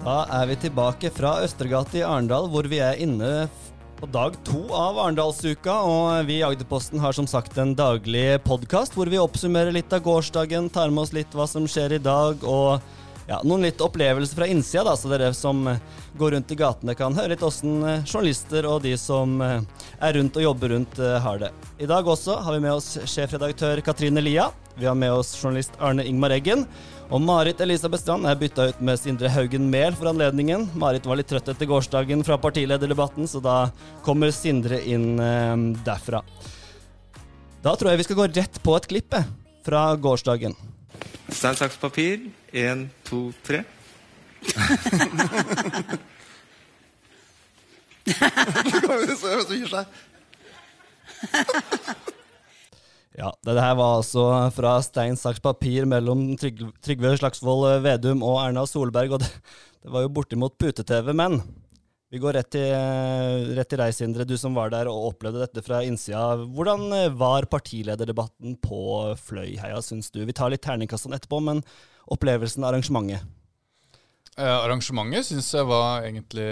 Da er vi tilbake fra Østergata i Arendal, hvor vi er inne på dag to av Arendalsuka. Og vi i Agderposten har som sagt en daglig podkast hvor vi oppsummerer litt av gårsdagen, tar med oss litt hva som skjer i dag, og ja, noen litt opplevelser fra innsida, da, så dere som går rundt i gatene kan høre litt åssen journalister og de som er rundt og jobber rundt, har det. I dag også har vi med oss sjefredaktør Katrine Lia. Vi har med oss journalist Arne Ingmar Eggen. Og Marit Elisabeth Strand er bytta ut med Sindre Haugen Mehl for anledningen. Marit var litt trøtt etter gårsdagen fra partilederdebatten, så da kommer Sindre inn eh, derfra. Da tror jeg vi skal gå rett på et klipp eh, fra gårsdagen. Stein, saks, papir. Én, to, tre. Ja, det her var altså fra stein, saks, papir mellom Tryg Trygve Slagsvold Vedum og Erna Solberg. Og det, det var jo bortimot pute-TV, men vi går rett til, rett til deg, Sindre, du som var der og opplevde dette fra innsida. Hvordan var partilederdebatten på Fløyheia, syns du? Vi tar litt terningkastene etterpå, men opplevelsen av arrangementet? Eh, arrangementet syns jeg var egentlig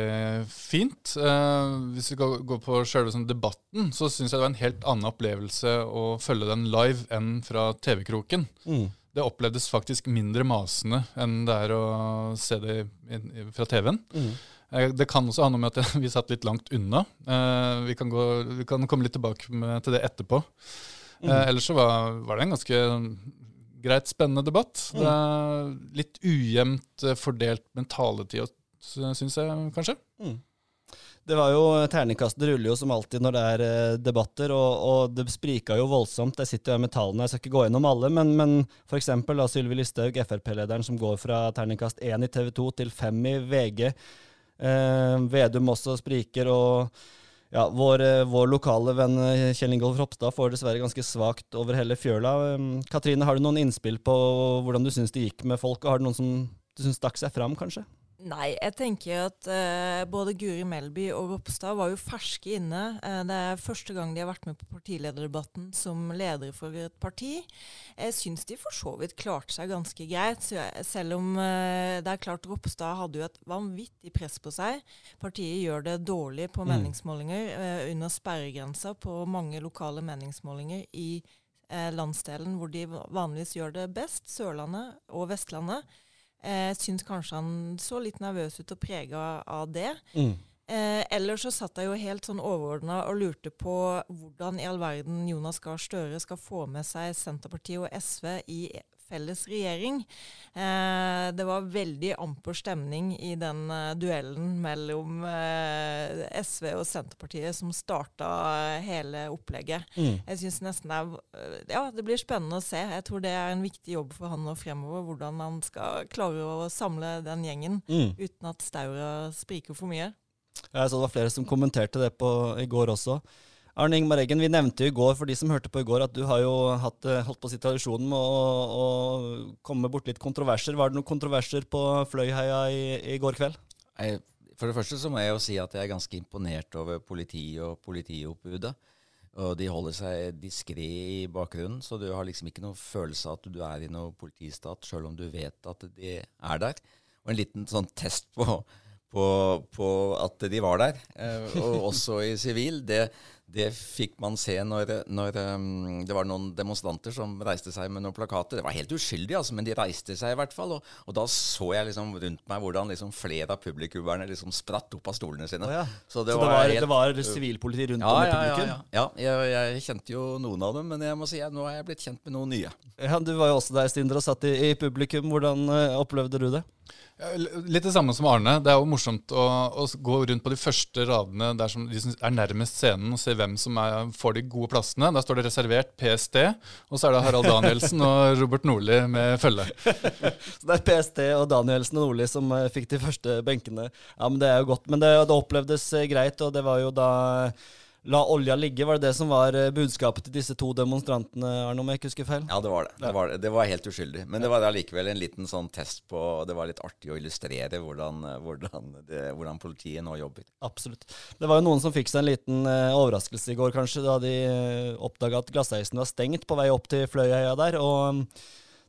fint. Eh, hvis vi går på selve sånn debatten, så syns jeg det var en helt annen opplevelse å følge den live enn fra TV-kroken. Mm. Det opplevdes faktisk mindre masende enn det er å se det fra TV-en. Mm. Eh, det kan også ha noe med at vi satt litt langt unna. Eh, vi kan, gå, vi kan komme litt tilbake med, til det etterpå. Mm. Eh, ellers så var, var det en ganske greit spennende debatt. Mm. Det er litt ujevnt fordelt med taletid, syns jeg kanskje. Mm. Det var jo Terningkastet ruller jo som alltid når det er debatter, og, og det sprika jo voldsomt. Jeg sitter jo med tallene, jeg skal ikke gå gjennom alle, men, men f.eks. Sylvi Listhaug, Frp-lederen, som går fra terningkast 1 i TV 2 til 5 i VG. Eh, Vedum også spriker, og ja, vår, eh, vår, lokale venn eh, Kjell Ingolf Ropstad får dessverre ganske svakt over hele fjøla. Um, Katrine, har du noen innspill på hvordan du syns det gikk med folk? og Har du noen som du syns stakk seg fram, kanskje? Nei, jeg tenker at uh, både Guri Melby og Ropstad var jo ferske inne. Uh, det er første gang de har vært med på partilederdebatten som ledere for et parti. Jeg syns de for så vidt klarte seg ganske greit, jeg, selv om uh, det er klart Ropstad hadde jo et vanvittig press på seg. Partiet gjør det dårlig på mm. meningsmålinger, under sperregrensa på mange lokale meningsmålinger i landsdelen hvor de vanligvis gjør det best, Sørlandet og Vestlandet. Eh, syns kanskje han så litt nervøs ut og prega av det. Mm. Eh, ellers så satt jeg jo helt sånn overordna og lurte på hvordan i all verden Jonas Gahr Støre skal få med seg Senterpartiet og SV i felles regjering. Eh, det var veldig amper stemning i den uh, duellen mellom uh, SV og Senterpartiet som starta hele opplegget. Mm. Jeg synes nesten det er Ja, det blir spennende å se. Jeg tror det er en viktig jobb for han nå fremover. Hvordan han skal klare å samle den gjengen mm. uten at staura spriker for mye. Jeg så det var flere som kommenterte det på, i går også. Arne Ingmar Eggen, vi nevnte jo i går for de som hørte på i går, at du har jo hatt, eh, holdt på å si tradisjonen med å, å komme bort litt kontroverser. Var det noen kontroverser på Fløyheia i, i går kveld? For det første så må jeg jo si at jeg er ganske imponert over politiet og politioppbudet. Og de holder seg diskré i bakgrunnen, så du har liksom ikke noe følelse av at du er i noe politistat, sjøl om du vet at de er der. Og en liten sånn test på, på, på at de var der, eh, og også i sivil, det, det fikk man se når, når um, det var noen demonstranter som reiste seg med noen plakater. Det var helt uskyldig, altså, men de reiste seg i hvert fall. Og, og da så jeg liksom rundt meg hvordan liksom flere av publikummerne liksom spratt opp av stolene sine. Oh, ja. Så, det, så var det, var, helt, det var sivilpoliti rundt ja, om i publikum? Ja, ja, ja. Jeg, jeg, kjente jo noen av dem, men jeg må si at nå har jeg blitt kjent med noen nye. Ja, Du var jo også der, Stinder, og satt i, i publikum. Hvordan uh, opplevde du det? Litt det samme som Arne. Det er jo morsomt å, å gå rundt på de første radene der som de som er nærmest scenen, og se hvem som er, får de gode plassene. Der står det reservert PST, og så er det Harald Danielsen og Robert Nordli med følge. så det er PST og Danielsen og Nordli som uh, fikk de første benkene. Ja, men Det er jo godt. Men det, det opplevdes uh, greit, og det var jo da La olja ligge, var det det som var eh, budskapet til disse to demonstrantene? Arne, om jeg ikke husker feil? Ja, det var det. Det var, det var helt uskyldig. Men det var allikevel en liten sånn test på Det var litt artig å illustrere hvordan, eh, hvordan, det, hvordan politiet nå jobber. Absolutt. Det var jo noen som fikk seg en liten uh, overraskelse i går, kanskje, da de uh, oppdaga at glassheisen var stengt på vei opp til Fløyøya der. og... Um,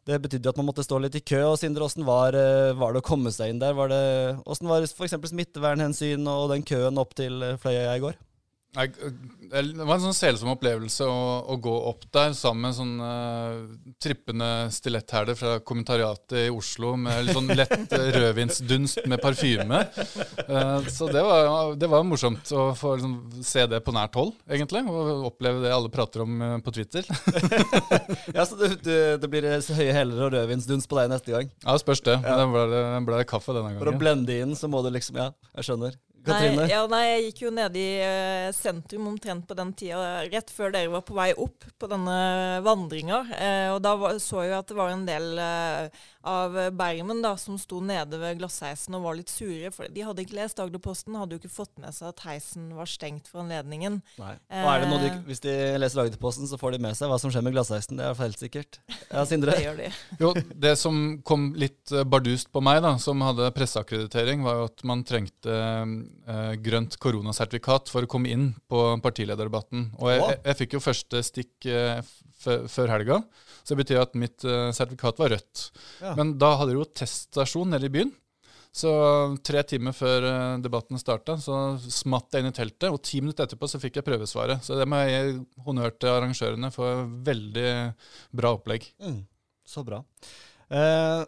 Det betydde at man måtte stå litt i kø. og Sindre, Hvordan var, eh, var, det å komme seg inn der? Var det, hvordan var f.eks. smittevernhensyn og den køen opp til Fløyøya i går? Det var en sånn selsom opplevelse å, å, gå opp der sammen med sånne uh, trippende stiletthæler fra kommentariatet i Oslo med litt sånn lett rødvinsdunst med parfyme. Uh, så det var, det var, morsomt å få liksom, se det på nært hold, egentlig. Og oppleve det alle prater om uh, på Twitter. ja, Så det, det, blir høye hæler og rødvinsdunst på deg neste gang? Ja, spørs det. Ja. Den ble, ble det kaffe denne gangen. For å blende inn, så må du liksom Ja, jeg skjønner. Katrine? Nei, ja, nei, jeg gikk jo ned i uh, sentrum omtrent på den tida, rett før dere var på vei opp på denne vandringa. Uh, og da var, så jeg at det var en del uh, av bermen da, som sto nede ved glassheisen og var litt sure. For de hadde ikke lest Agderposten, hadde jo ikke fått med seg at heisen var stengt for anledningen. Nei. Og er det noe de, Hvis de leser Agderposten, så får de med seg hva som skjer med glassheisen. Det er helt sikkert. Ja, Sindre? det gjør de. jo, det som kom litt bardust på meg, da, som hadde presseakkreditering, var jo at man trengte eh, grønt koronasertifikat for å komme inn på partilederdebatten. Og jeg, jeg, jeg fikk jo første stikk eh, før helga. Så det betyr at mitt uh, sertifikat var rødt. Ja. Men da hadde de jo teststasjon nede i byen. Så tre timer før debatten starta, så smatt jeg inn i teltet. Og ti minutter etterpå så fikk jeg prøvesvaret. Så det må jeg gi honnør til arrangørene for veldig bra opplegg. Mm, så bra. Uh,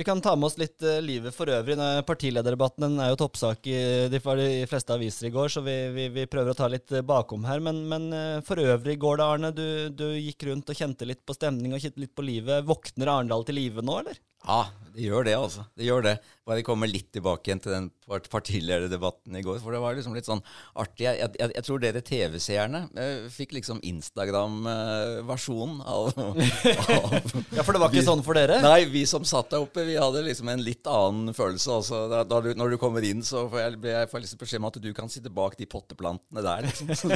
vi kan ta med oss litt uh, livet for øvrig. Partilederdebatten er jo toppsak i de, de fleste aviser i går, så vi, vi, vi, prøver å ta litt uh, bakom her. Men, men uh, for øvrig i går da, Arne. Du, du, gikk rundt og kjente litt på stemning og kjente litt på livet. Våkner Arendal til live nå, eller? Ja, det gjør det, altså. Det gjør det. Bare komme litt tilbake igjen til den partilederdebatten i går. For det var liksom litt sånn artig. Jeg, jeg, jeg tror dere TV-seerne eh, fikk liksom Instagram-versjonen av, av, Ja, for det var ikke vi, sånn for dere? Nei, vi som satt der oppe, vi hadde liksom en litt annen følelse. Altså, da, da du, når du kommer inn, så får jeg, jeg får liksom beskjed om at du kan sitte bak de potteplantene der. Liksom. Så,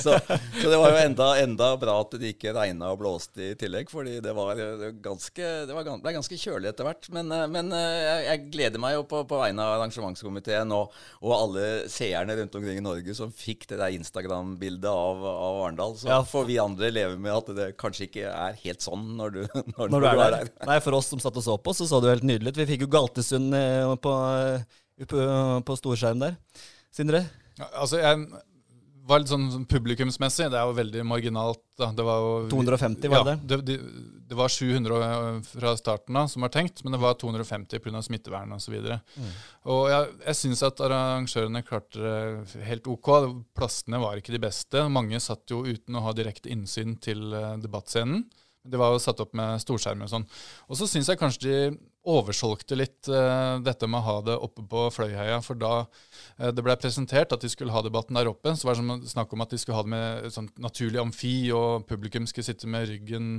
så, så, det var jo enda, enda bra at det ikke regna og blåste i tillegg, fordi det var ganske, det var, ble ganske kjølig etter hvert. Men, eh, men eh, jeg, gleder meg jo på, på, vegne av arrangementskomiteen og, og, alle seerne rundt omkring i Norge som fikk det der Instagram-bildet av, av Arendal. Så ja. får vi andre leve med at det kanskje ikke er helt sånn når du, når, når du er, er der. Nei, For oss som satt og så på, så så det jo helt nydelig ut. Vi fikk jo Galtesund eh, på, på, på storskjerm der. Sindre? Ja, altså, jeg var litt sånn publikumsmessig. Det er jo veldig marginalt. Da. Det var jo, 250, var det? Ja, det, det, var 700 fra starten av som var tenkt, men det var 250 pga. smittevern osv. Mm. Og jeg, jeg syns at arrangørene klarte det helt ok. Plassene var ikke de beste. Mange satt jo uten å ha direkte innsyn til eh, debattscenen. de var jo satt opp med storskjermer og sånn. Og så syns jeg kanskje de oversolgte litt uh, dette med å ha det oppe på Fløyheia. For da uh, det ble presentert at de skulle ha debatten der oppe, så var det som snakk om at de skulle ha det med et sånt naturlig amfi, og publikum skulle sitte med ryggen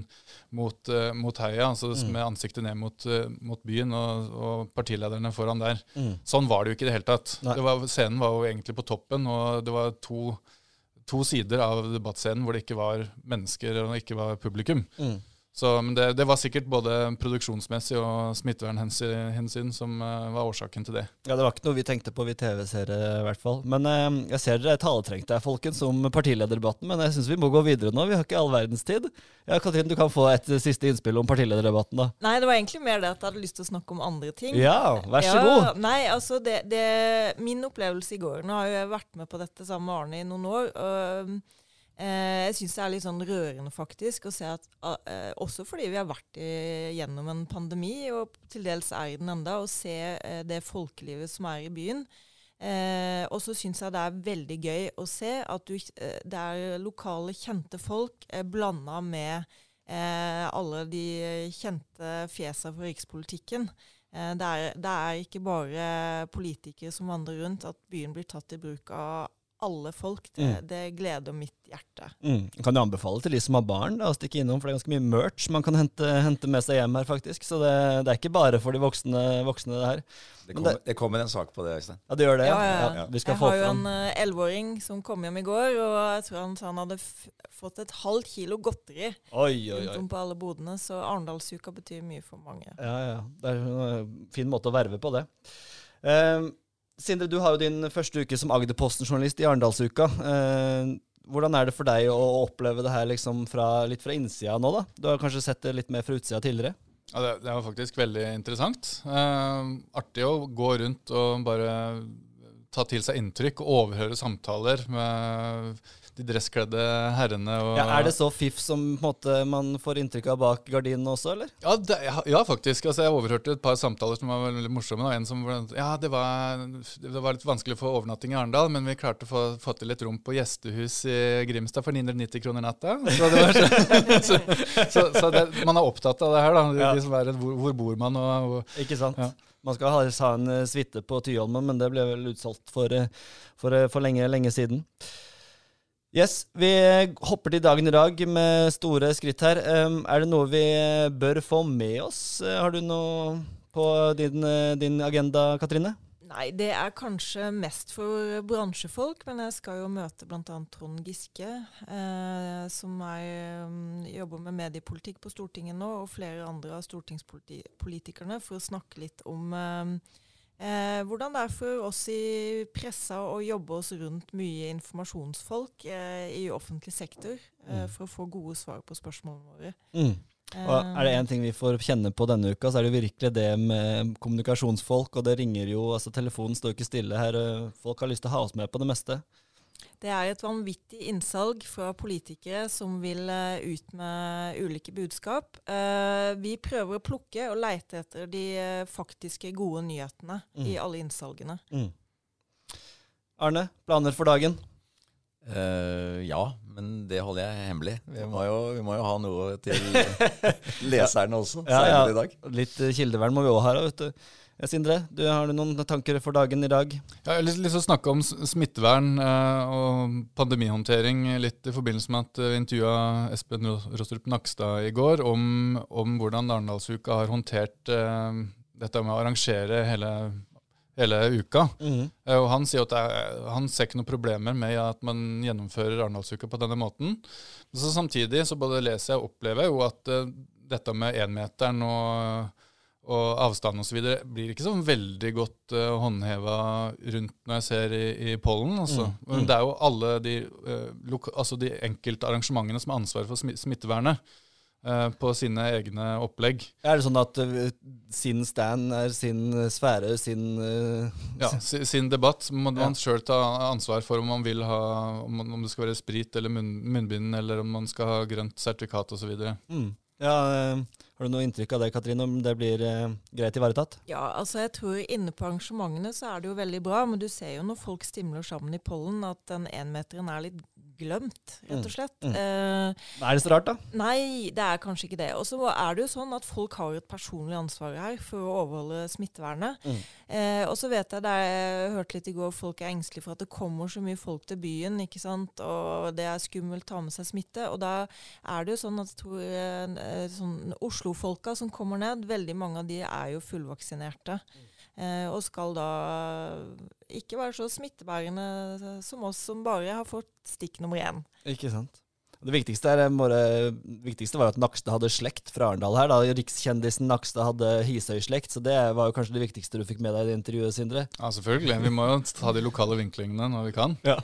mot, uh, mot heia, altså mm. med ansiktet ned mot, mot byen, og, og, partilederne foran der. Mm. Sånn var det jo ikke i det hele tatt. Det var, scenen var jo egentlig på toppen, og det var to to sider av debattscenen hvor det ikke var mennesker og ikke var publikum. Mm. Så, men det, det, var sikkert både produksjonsmessig og smittevernhensyn som uh, var årsaken til det. Ja, Det var ikke noe vi tenkte på, vi TV-seere i hvert fall. Men uh, jeg ser dere er taletrengte her, folkens, om partilederdebatten. Men jeg syns vi må gå videre nå. Vi har ikke all verdens tid. Ja, Katrin, du kan få et siste innspill om partilederdebatten, da. Nei, det var egentlig mer det at jeg hadde lyst til å snakke om andre ting. Ja, vær så ja, god. Nei, altså, det, det, Min opplevelse i går Nå har jeg vært med på dette sammen med Arne i noen år. og Eh, jeg syns det er litt sånn rørende faktisk å se at eh, også fordi vi har vært i, gjennom en pandemi, og til dels er i den enda, å se eh, det folkelivet som er i byen. Eh, og så syns jeg det er veldig gøy å se at du, eh, det er lokale, kjente folk eh, blanda med eh, alle de kjente fjesa for rikspolitikken. Det er, det er ikke bare politikere som vandrer rundt, at byen blir tatt i bruk av alle folk. Det, mm. det gleder mitt hjerte. Mm. Kan jo anbefale til de som har barn da, å stikke innom, for det er ganske mye merch man kan hente, hente med seg hjem her, faktisk. Så det, det, er ikke bare for de voksne, voksne det her. Det kommer, det kommer, en sak på det, Øystein. Ja, det gjør det. Ja, ja, ja. jeg har jo en eh, elleveåring uh, som kom hjem i går, og jeg tror han, han hadde fått et halvt kilo godteri oi, oi, oi. rundt på alle bodene. Så Arendalsuka betyr mye for mange. Ja, ja. Det er en fin måte å verve på det. Um, Sindre, du har jo din første uke som Agderposten-journalist i Arendalsuka. Eh, hvordan er det for deg å oppleve det her liksom fra, litt fra innsida nå, da? Du har kanskje sett det litt mer fra utsida tidligere? Ja, det, det var faktisk veldig interessant. Eh, artig å gå rundt og bare ta til seg inntrykk og overhøre samtaler med de dresskledde herrene. Og, ja, er det så fiff som måte, man får inntrykk av bak gardinene også, eller? Ja, det, ja faktisk. Altså, jeg overhørte et par samtaler som var veldig morsomme. En som Ja, det var, det var, litt vanskelig å få overnatting i Arendal, men vi klarte å få, få til et rom på gjestehus i Grimstad for 990 kroner natta. Så, så, så, så det, man er opptatt av det her, da. De, de som er, hvor, hvor bor man? Og, og, Ikke sant. Ja. Man skal ha, ha en suite på Tyholmen, men det ble vel utsolgt for, for, for lenge, lenge siden. Yes, Vi hopper til dagen i dag med store skritt her. Er det noe vi bør få med oss? Har du noe på din, din agenda, Katrine? Nei, det er kanskje mest for bransjefolk, men jeg skal jo møte bl.a. Trond Giske, eh, som er, um, jobber med mediepolitikk på Stortinget nå, og flere andre av stortingspolitikerne, for å snakke litt om eh, Eh, hvordan det er for oss i pressa å jobbe oss rundt mye informasjonsfolk eh, i offentlig sektor eh, mm. for å få gode svar på spørsmålene våre. Mm. Og er det én ting vi får kjenne på denne uka, så er det virkelig det med kommunikasjonsfolk. Og det ringer jo, altså telefonen står ikke stille her. Eh, folk har lyst til å ha oss med på det meste. Det er et vanvittig innsalg fra politikere som vil uh, ut med ulike budskap. Uh, vi prøver å plukke og leite etter de uh, faktiske gode nyhetene mm. i alle innsalgene. Mm. Arne, planer for dagen? ja, men det holder jeg hemmelig. Vi må jo, vi må jo ha noe til leserne også ja, ja. i dag. Litt kildevern må vi òg ha, vet du. Sindre, du, har du noen tanker for dagen i dag? Jeg har lyst til å snakke om smittevern eh, og pandemihåndtering litt i forbindelse med at vi intervjua Espen Rostrup Nakstad i går om, om hvordan Arendalsuka har håndtert eh, dette med å arrangere hele, hele uka. Mm. Eh, og han sier at er, han ser ikke noen problemer med at man gjennomfører Arendalsuka på denne måten. Så samtidig så både leser jeg og opplever jo at uh, dette med énmeteren og og avstand osv. blir ikke så veldig godt uh, håndheva rundt når jeg ser i, i pollen. Altså. Mm. Mm. Det er jo alle de, uh, altså de enkelte arrangementene som har ansvaret for smittevernet uh, på sine egne opplegg. Er det sånn at sin stand er sin sfære, sin Ja, sin debatt må man ja. sjøl ta ansvar for om man vil ha om, om det skal være sprit eller munn, munnbind, eller om man skal ha grønt sertifikat osv. Mm. Ja, har du noe inntrykk av det, Katrine, om det blir eh, greit ivaretatt? Ja, altså jeg tror inne på arrangementene så er det jo veldig bra, men du ser jo når folk stimler sammen i pollen at den énmeteren er litt glemt, rett og mm. slett. Mm. Mm. Uh, er det så rart, da? Nei, det er kanskje ikke det. Og så er det jo sånn at folk har et personlig ansvar her for å overholde smittevernet. Mm. Uh, og så vet jeg, det jeg hørte litt i går, folk er engstelige for at det kommer så mye folk til byen, ikke sant, og det er skummelt å ta med seg smitte. Og da er det jo sånn at uh, sånn Oslo-folka som kommer ned, veldig mange av de er jo fullvaksinerte. Mm. Eh, og skal da ikke være så smittebærende som oss som bare har fått stikk nummer én. Ikke sant. Det viktigste, er, bare, viktigste, var at Nakstad hadde slekt fra Arendal her. da. Rikskjendisen Nakstad hadde Hisøy-slekt, så det var jo kanskje det viktigste du fikk med deg i det intervjuet, Sindre? Ja, selvfølgelig. Vi må jo ta de lokale vinklingene når vi kan. Ja.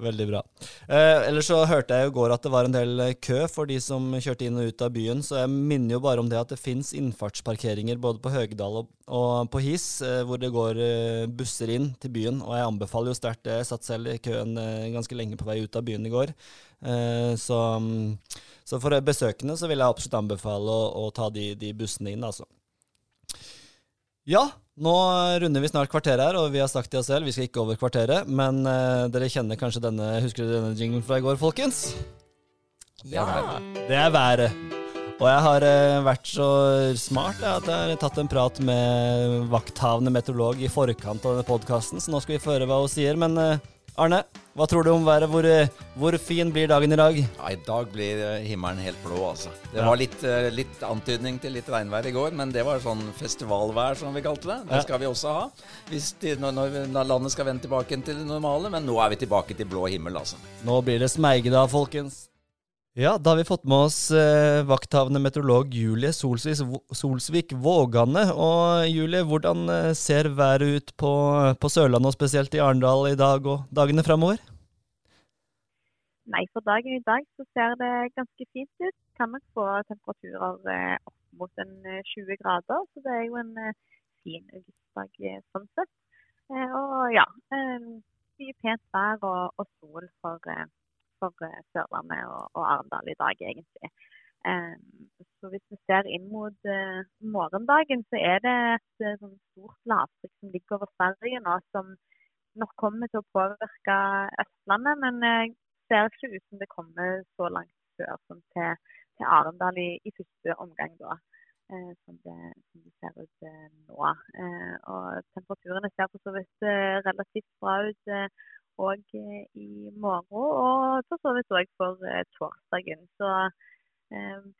Veldig bra. Eh, ellers så hørte jeg i går at det var en del eh, kø for de som kjørte inn og ut av byen, så jeg minner jo bare om det at det fins innfartsparkeringer både på Høgdal og, og på His, eh, hvor det går eh, busser inn til byen. Og jeg anbefaler jo sterkt det. Jeg satt selv i køen eh, ganske lenge på vei ut av byen i går. Eh, så, så, for besøkende så vil jeg absolutt anbefale å, å ta de, de bussene inn, altså. Ja, nå runder vi snart kvarteret her, og vi har sagt til oss selv vi skal ikke over kvarteret. Men uh, dere kjenner kanskje denne Husker dere denne jinglen fra i går, folkens? Ja. Det er været. Og jeg har uh, vært så smart ja, at jeg har tatt en prat med vakthavende meteorolog i forkant av denne podkasten, så nå skal vi føre hva hun sier. Men uh, Arne, hva tror du om været? Hvor, hvor, fin blir dagen i dag? Ja, I dag blir eh, himmelen helt blå, altså. Det var litt, eh, litt, antydning til litt regnvær i går, men det var sånn festivalvær, som vi kalte det. Det skal vi også ha de, når, når, landet skal vende tilbake til det normale. Men nå er vi tilbake til blå himmel, altså. Nå blir det smeige da, folkens. Ja, da har vi fått med oss eh, vakthavende meteorolog Julie Solsvik Vågane. Og Julie, hvordan eh, ser været ut på, på, Sørlandet, og spesielt i Arendal i dag og dagene framover? Nei, for dagen i dag så ser det ganske fint ut. Kan nok få temperaturer eh, opp mot en 20 eh, grader, så det er jo en eh, fin augustdag sånn sett. Og ja, mye pent vær og, og sol for, for Sørlandet og, og, Arendal i dag, egentlig. Så hvis vi ser inn mot morgendagen, så er det et sånn stort lavtrykk som ligger over Sverige nå, som nok kommer til å påvirke Østlandet. Men jeg ser ikke ut som det kommer så langt sør som til, til Arendal i, i, første omgang, da. Eh, som, det, som, det, ser ut eh, nå. Eh, og temperaturene ser for så vidt eh, relativt bra ut òg eh, i morgen, og for så vidt òg for eh, torsdagen. Så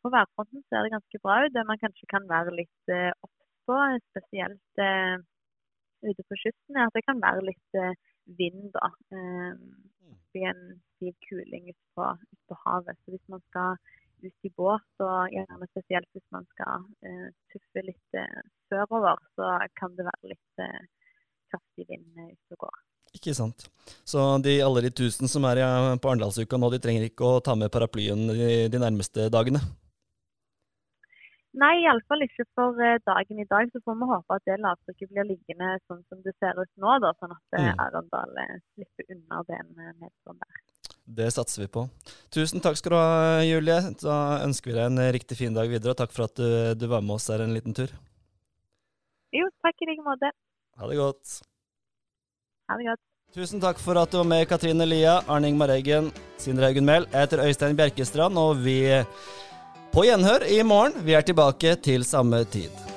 på værfronten ser det ganske bra ut. Det man kanskje kan være litt obs på, spesielt ute på kysten, er at det kan være litt vind. da. bli en stiv kuling ute på, ut på havet. Så hvis man skal ut i båt, og gjerne spesielt hvis man skal tuffe litt sørover, så kan det være litt kraftig vind ute og går. Ikke sant. Så de, alle de tusen som er på Arendalsuka nå, de trenger ikke å ta med paraplyen de, de nærmeste dagene? Nei, iallfall ikke for dagen i dag. Så får vi håpe at det lavtrykket blir liggende sånn som det ser ut nå, da, sånn at mm. Arendal slipper unna den nedturen der. Det satser vi på. Tusen takk skal du ha, Julie. Da ønsker vi deg en riktig fin dag videre, og takk for at du, du var med oss her en liten tur. Jo, takk i like måte. Ha det godt. Ha det godt. Tusen takk for at du var med, Katrine Lia, Arne Ingmar Eggen, Sindre Haugen Mehl. Jeg heter Øystein Bjerkestrand, og vi På gjenhør i morgen. Vi er tilbake til samme tid.